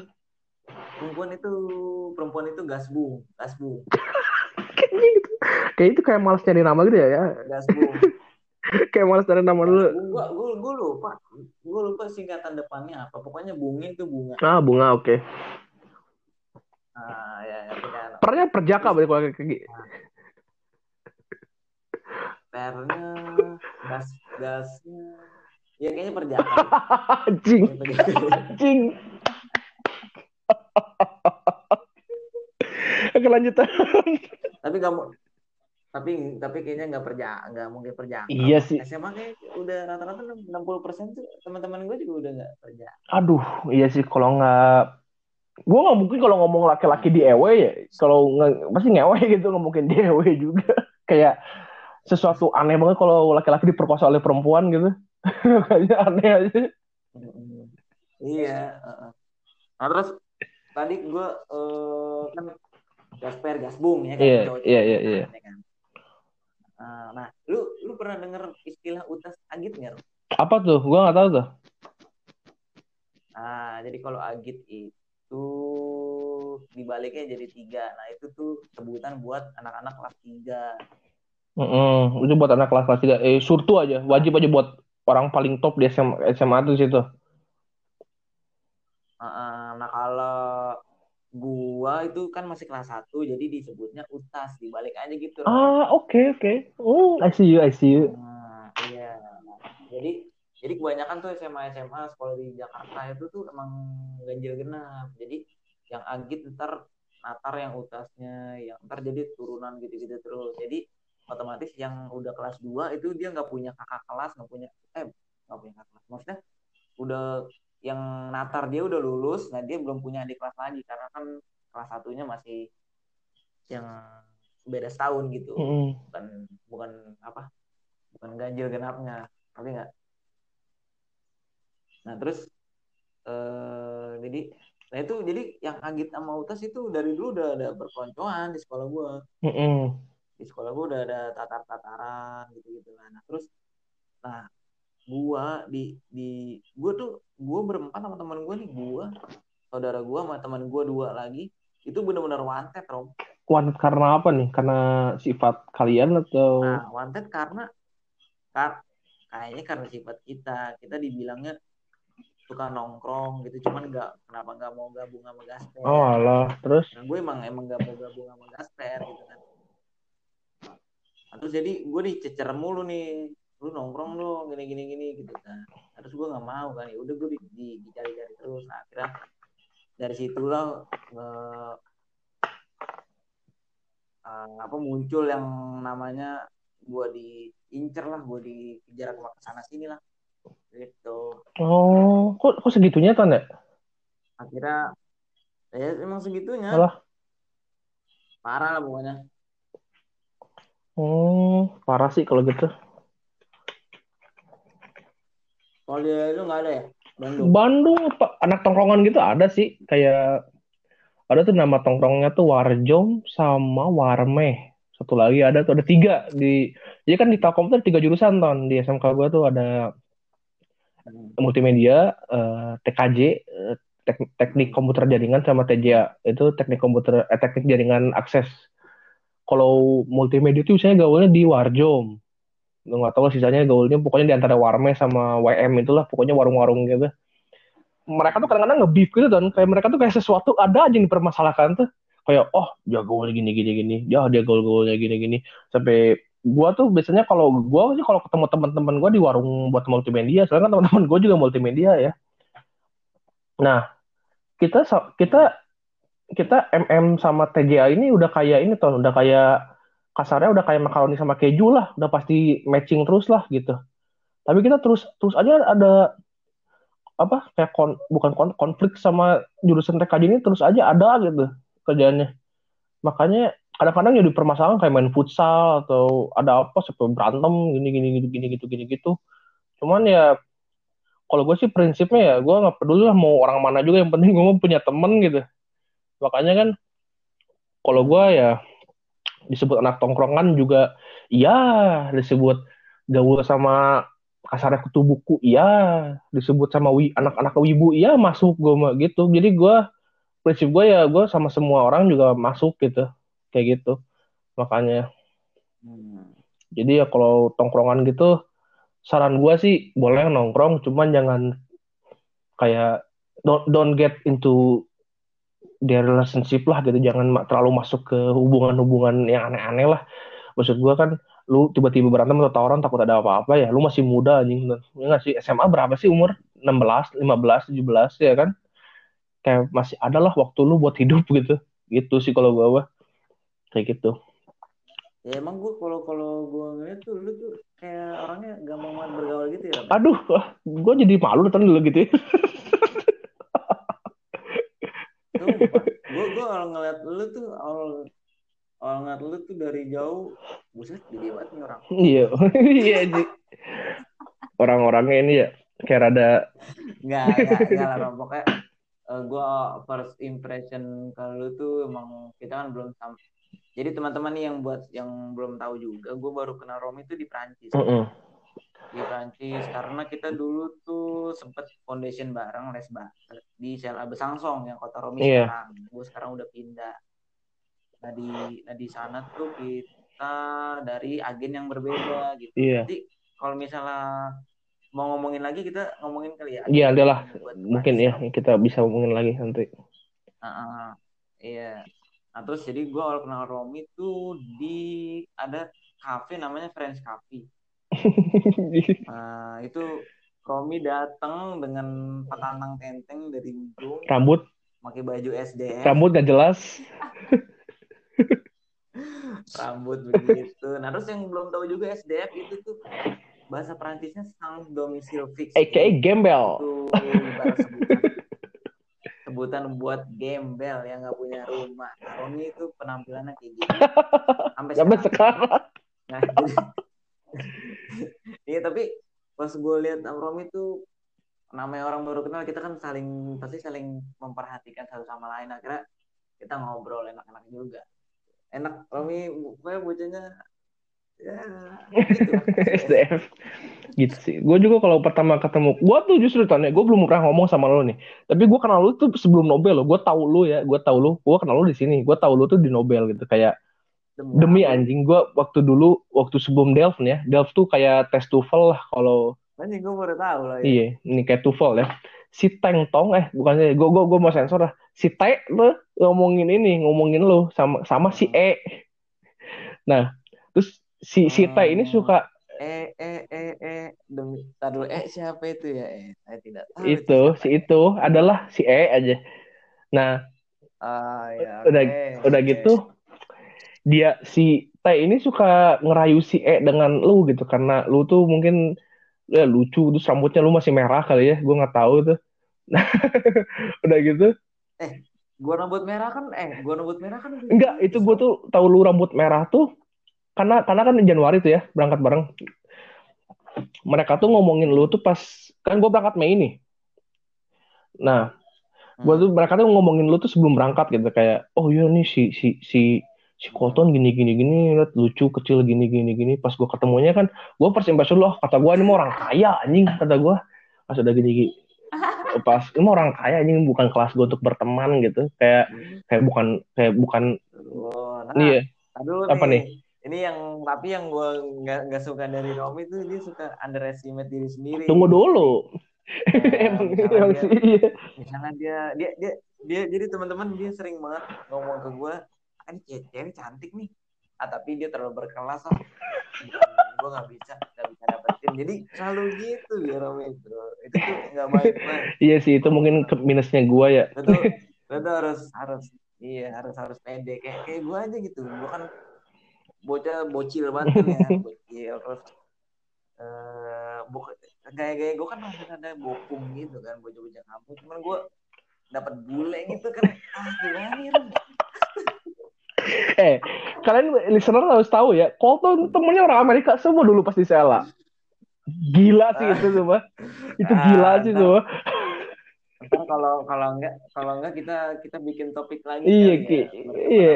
Perempuan itu perempuan itu gasbung gasbung kayaknya gitu. Kayak itu kayak malas cari nama gitu ya ya? Gasbung kayak malas cari nama dulu. gue gue gue lupa. Gue lupa singkatan depannya apa. Pokoknya bunga itu bunga. Ah bunga oke. okay. Ah ya, ya kan pernya perjaka berarti kalau kayak pernya gas gasnya ya kayaknya perjaka. Anjing. Perjaka. anjing. Oke lanjut tapi kamu tapi tapi kayaknya nggak perja nggak mungkin perjaka. Iya sih. SMA kayak udah rata-rata 60 persen tuh teman-teman gue juga udah nggak kerja Aduh, iya sih. Kalau nggak gue nggak mungkin kalau ngomong laki-laki di ewe ya kalau nggak pasti ngewe gitu nggak mungkin di ewe juga. Kayak sesuatu aneh banget kalau laki-laki diperkosa oleh perempuan gitu. Kayaknya aneh aja. Iya nah terus tadi gue eh, kan gasper gasbung ya kan Iya, iya, iya, iya. ya kan. Ah, nah lu lu pernah denger istilah utas agit nggak apa tuh? Gue nggak tahu tuh. Ah jadi kalau agit itu dibaliknya jadi tiga. Nah itu tuh sebutan buat anak-anak kelas tiga. Mm-mm, itu buat anak kelas kelas tiga. Eh surtu aja. Wajib aja buat orang paling top di SMA, SMA tuh situ. Ah, ah, nah kalau gua itu kan masih kelas 1 jadi disebutnya utas. Dibalik aja gitu ah oke oke. Oh I see you I see you. Nah, iya. Jadi jadi kebanyakan tuh SMA SMA sekolah di Jakarta itu tuh emang ganjil genap. Jadi yang agit ntar natar yang utasnya, yang ntar jadi turunan gitu-gitu terus. Jadi otomatis yang udah kelas 2 itu dia nggak punya kakak kelas, nggak punya eh nggak punya kakak kelas. Maksudnya udah yang natar dia udah lulus, nah dia belum punya adik kelas lagi karena kan kelas satunya masih yang beda setahun gitu Mm-mm. bukan bukan apa bukan ganjil genapnya tapi nggak nah terus eh jadi nah itu jadi yang Agit sama Utas itu dari dulu udah ada berkeloncoan di sekolah gua. Mm-mm. di sekolah gua udah ada tatar tataran gitu gitu nah terus nah gua di di gua tuh gua berempat sama teman gua nih gua saudara gua sama teman gua dua lagi itu benar-benar wanted rom. Wanted karena apa nih? Karena sifat kalian atau? Nah, wanted karena kar kayaknya karena sifat kita, kita dibilangnya suka nongkrong gitu, cuman nggak kenapa nggak mau gabung sama Gasper. oh alah terus Nah, gue emang emang nggak mau gabung sama Gasper gitu kan. Nah, terus jadi gue dicecer mulu nih, lu nongkrong dong gini gini gini gitu kan. Nah, terus gue nggak mau kan, ya udah gue di, di, dicari-cari terus. Nah, akhirnya dari situlah eh, eh, apa muncul yang namanya gue diincer lah, gue dikejar ke sana sini lah, gitu. oh kok kok segitunya kan ya Akhirnya ya emang segitunya, Alah. parah lah pokoknya. oh parah sih kalau gitu Kalau dia itu nggak ada ya, Bandung. Bandung anak tongkrongan gitu ada sih kayak ada tuh nama tongkrongnya tuh Warjom sama Warmeh satu lagi ada tuh ada tiga di jadi kan di Telkom tuh ada tiga jurusan ton di SMK gua tuh ada. Multimedia eh, TKJ eh, tek- teknik komputer jaringan sama TJA itu teknik komputer eh, teknik jaringan akses. Kalau multimedia itu misalnya gaulnya di Warjom. Nggak tahu sisanya gaulnya pokoknya di antara Warmeh sama YM itulah pokoknya warung-warung gitu. Mereka tuh kadang-kadang nge-beef gitu dan kayak mereka tuh kayak sesuatu ada aja yang dipermasalahkan tuh. Kayak oh dia gaul gini gini gini. Ya dia gaul gaulnya gini gini. Sampai gua tuh biasanya kalau gua sih kalau ketemu teman-teman gua di warung buat multimedia soalnya kan teman-teman gua juga multimedia ya. Nah kita kita kita MM sama TGA ini udah kayak ini tuh udah kayak kasarnya udah kayak makaroni sama keju lah udah pasti matching terus lah gitu. Tapi kita terus terus aja ada apa kayak kon, bukan kon- konflik sama jurusan TKJ ini terus aja ada gitu kerjaannya. Makanya kadang-kadang jadi permasalahan kayak main futsal atau ada apa sampai berantem gini gini gini gini gitu gini gitu. Cuman ya kalau gue sih prinsipnya ya gue nggak peduli lah mau orang mana juga yang penting gue punya temen gitu. Makanya kan kalau gue ya disebut anak tongkrongan juga iya. Disebut gaul sama kasarnya kutu buku iya. Disebut sama wi anak-anak wibu iya masuk gue gitu. Jadi gue prinsip gue ya gue sama semua orang juga masuk gitu kayak gitu. Makanya. Hmm. jadi ya kalau tongkrongan gitu saran gue sih boleh nongkrong cuman jangan kayak don't, don't get into their relationship lah gitu. Jangan terlalu masuk ke hubungan-hubungan yang aneh-aneh lah. Maksud gue kan lu tiba-tiba berantem atau tawuran takut ada apa-apa ya lu masih muda anjing. Ya nggak sih? SMA berapa sih umur? 16 15 17 ya kan? Kayak masih ada lah waktu lu buat hidup gitu. Gitu sih kalau gue kayak gitu Ya emang gue kalau kalau gue ngeliat tuh lu tuh kayak orangnya gampang banget bergaul gitu ya. Aduh gue jadi malu nonton dulu gitu ya. Gue gue kalau ngeliat lu tuh awal awal ngeliat lu tuh dari jauh, buset gede banget nih orang. iya iya orang-orangnya ini ya kayak rada Enggak, enggak, enggak lah. Pokoknya eh, gue first impression ke lu tuh emang kita kan belum sama. Jadi teman-teman nih yang buat yang belum tahu juga, gue baru kenal Romi itu di Prancis. Mm-mm. Di Prancis karena kita dulu tuh sempet foundation bareng les di CLA Besangsong yang kota Romi Iya. sekarang. Gue sekarang udah pindah. Nah di nah di sana tuh kita dari agen yang berbeda gitu. Iya. Jadi kalau misalnya mau ngomongin lagi kita ngomongin kali ya. Iya, adalah. mungkin ya kita bisa ngomongin lagi nanti Heeh, iya. Nah terus jadi gue awal kenal Romi tuh di ada cafe namanya French Cafe. Nah itu Romi datang dengan petantang tenteng dari ujung, rambut pakai baju SDM, rambut gak jelas rambut begitu. Nah terus yang belum tahu juga SDF itu tuh bahasa Perancisnya sang domicile fix. aka gembel itu sebutan buat gembel yang nggak punya rumah. Romi itu penampilannya kayak gitu. Sampai sekarang. sekarang Nah, iya tapi pas gue lihat Romi tuh namanya orang baru kenal kita kan saling pasti saling memperhatikan satu sama lain akhirnya kita ngobrol enak-enak juga enak Romi pokoknya bocahnya ya gitu. SDF gitu sih. Gue juga kalau pertama ketemu gue tuh justru tanya gue belum pernah ngomong sama lo nih. Tapi gue kenal lu tuh sebelum Nobel lo gue tahu lu ya gue tahu lu. Gue kenal lu di sini. Gue tahu lu tuh di Nobel gitu. Kayak demi anjing gue waktu dulu waktu sebelum Delft nih ya. Delft tuh kayak tes TOEFL lah kalau anjing gue baru tahu lah ya. iya ini kayak TOEFL ya. Si Teng Tong eh bukannya gue gue gue mau sensor lah. Si Te tuh ngomongin ini ngomongin lu sama sama si E. Nah terus si si Te ini suka eh eh eh eh. Demi tar dulu eh siapa itu ya? Eh saya tidak tahu itu siapa. si itu adalah si E aja. Nah ah ya Udah- oke, udah gitu dia si T ini suka ngerayu si E dengan lu gitu. Karena lu tuh mungkin ya lucu terus rambutnya lu masih merah kali ya. Gue nggak tahu tuh nah udah gitu. Gua rambut merah kan eh gua rambut merah kan enggak itu gue tuh tahu lu rambut merah tuh karena karena kan Januari tuh ya berangkat bareng. Mereka tuh ngomongin lu tuh pas kan gue berangkat Mei nih. Nah gue Hmm. tuh mereka tuh ngomongin lu tuh sebelum berangkat gitu kayak oh iya nih si si si si Colton gini gini gini liat lucu kecil gini gini gini. Pas gue ketemunya kan gue first impression loh kata gue ini mah orang kaya anjing kata gue pas udah gini gini pas ini mah orang kaya anjing bukan kelas gue untuk berteman gitu. Kayak kayak bukan kayak bukan Oh, nah, ya aduh apa nih? Ini yang tapi yang gue nggak nggak suka dari Romi itu dia suka underestimate diri sendiri. tunggu dulu Ya, emang sih iya Misalnya dia dia dia dia jadi teman-teman dia sering banget ngomong ke gue, ah, ini cewek cantik nih. Ah tapi dia terlalu berkelas ah. gue nggak bisa nggak bisa dapetin. Jadi selalu gitu ya Romi itu. Itu tuh nggak baik banget. iya sih itu mungkin ke minusnya gue ya lo tuh harus harus iya harus harus pede kayak kayak gue aja gitu. Gue kan bocah bocil banget kan ya bocil terus bukan gaya-gaya gue kan masih ada bokung gitu kan bocah-bocah kampung cuman gue dapat bule gitu kan ah gimana Rum? eh kalian listener harus tahu ya Colton temennya orang Amerika semua dulu pas di Sela gila sih itu semua itu Ah, gila sih nah. semua kalau kalau enggak kalau enggak kita kita bikin topik lagi Iya, kali ya. iya.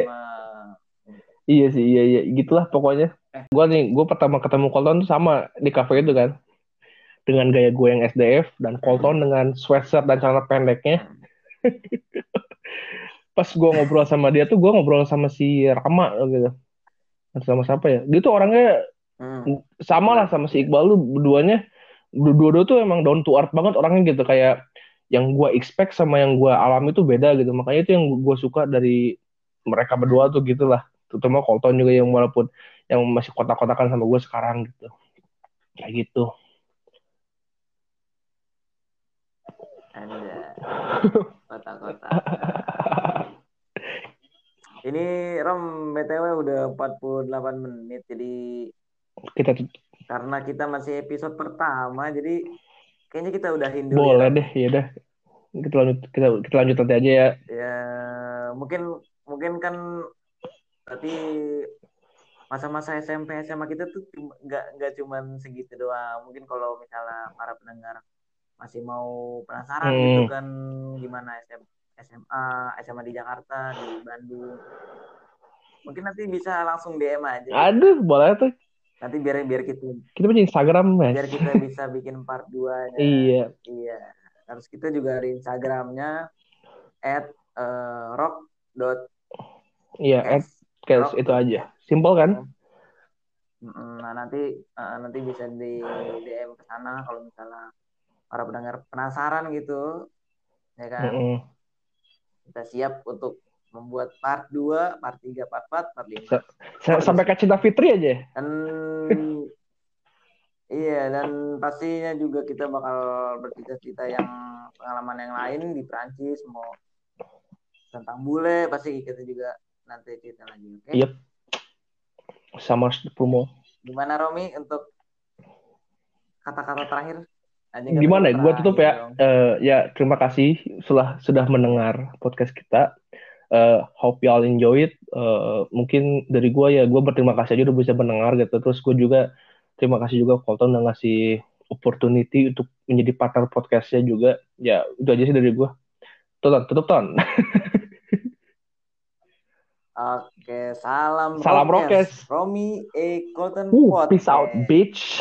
Iya sih, iya iya, gitulah pokoknya. Eh. Gua nih, gue pertama ketemu Colton tuh sama di cafe itu kan, dengan gaya gue yang SDF dan Colton dengan sweatshirt dan celana pendeknya. Pas gue ngobrol sama dia tuh, gue ngobrol sama si Rama gitu, sama siapa ya? Dia tuh orangnya Hmm. sama lah sama si Iqbal lu berduanya, dua-dua tuh emang down to earth banget orangnya gitu, kayak yang gue expect sama yang gue alami itu beda gitu. Makanya itu yang gue suka dari mereka berdua tuh gitulah. Terutama Colton juga yang walaupun yang masih kotak-kotakan sama gue sekarang gitu. Kayak gitu. Anda kota-kota. Ini Rom BTW udah 48 menit jadi Kita karena kita masih episode pertama jadi kayaknya kita udahin dulu boleh ya. deh, ya udah. Kita lanjut kita, kita lanjut nanti aja ya. Ya mungkin mungkin kan tapi masa-masa SMP SMA kita tuh cuma- nggak nggak cuman segitu doang. Mungkin kalau misalnya para pendengar masih mau penasaran Hmm. gitu kan gimana SM, SMA SMA di Jakarta di Bandung. Mungkin nanti bisa langsung DM aja. Aduh, boleh tuh. Nanti biar biar kita Kita punya Instagram, Mas. biar kita bisa bikin part 2-nya. Iya. Iya. Terus kita juga ada Instagramnya at eh, rock dot Iya, at Kels itu aja. Simpel kan? Mm, Nah nanti eh, nanti bisa di DM ke sana kalau misalnya para pendengar penasaran gitu, ya kan? Mm-mm. Kita siap untuk membuat part 2, part 3, part 4, part 5. Sa- sa- Sampai ke Cinta Fitri aja. Dan iya dan pastinya juga kita bakal bercerita-cerita yang pengalaman yang lain di Prancis mau tentang bule pasti kita juga nanti cerita lagi, oke? Iya. Sama promo. Gimana Romi untuk kata-kata terakhir? Anjing, Gimana ya? Gue tutup ya. dong. Eh, ya terima kasih sudah sudah mendengar podcast kita. Eh, hope y'all enjoy it. Eh, mungkin dari gue ya gue berterima kasih aja udah bisa mendengar gitu. Terus gue juga terima kasih juga Colton udah ngasih opportunity untuk menjadi partner podcastnya juga. Ya itu aja sih dari gue. Tutup, tutup ton. Oke, salam Salam Rokes. Romi E. Colton Uh, peace out, bitch.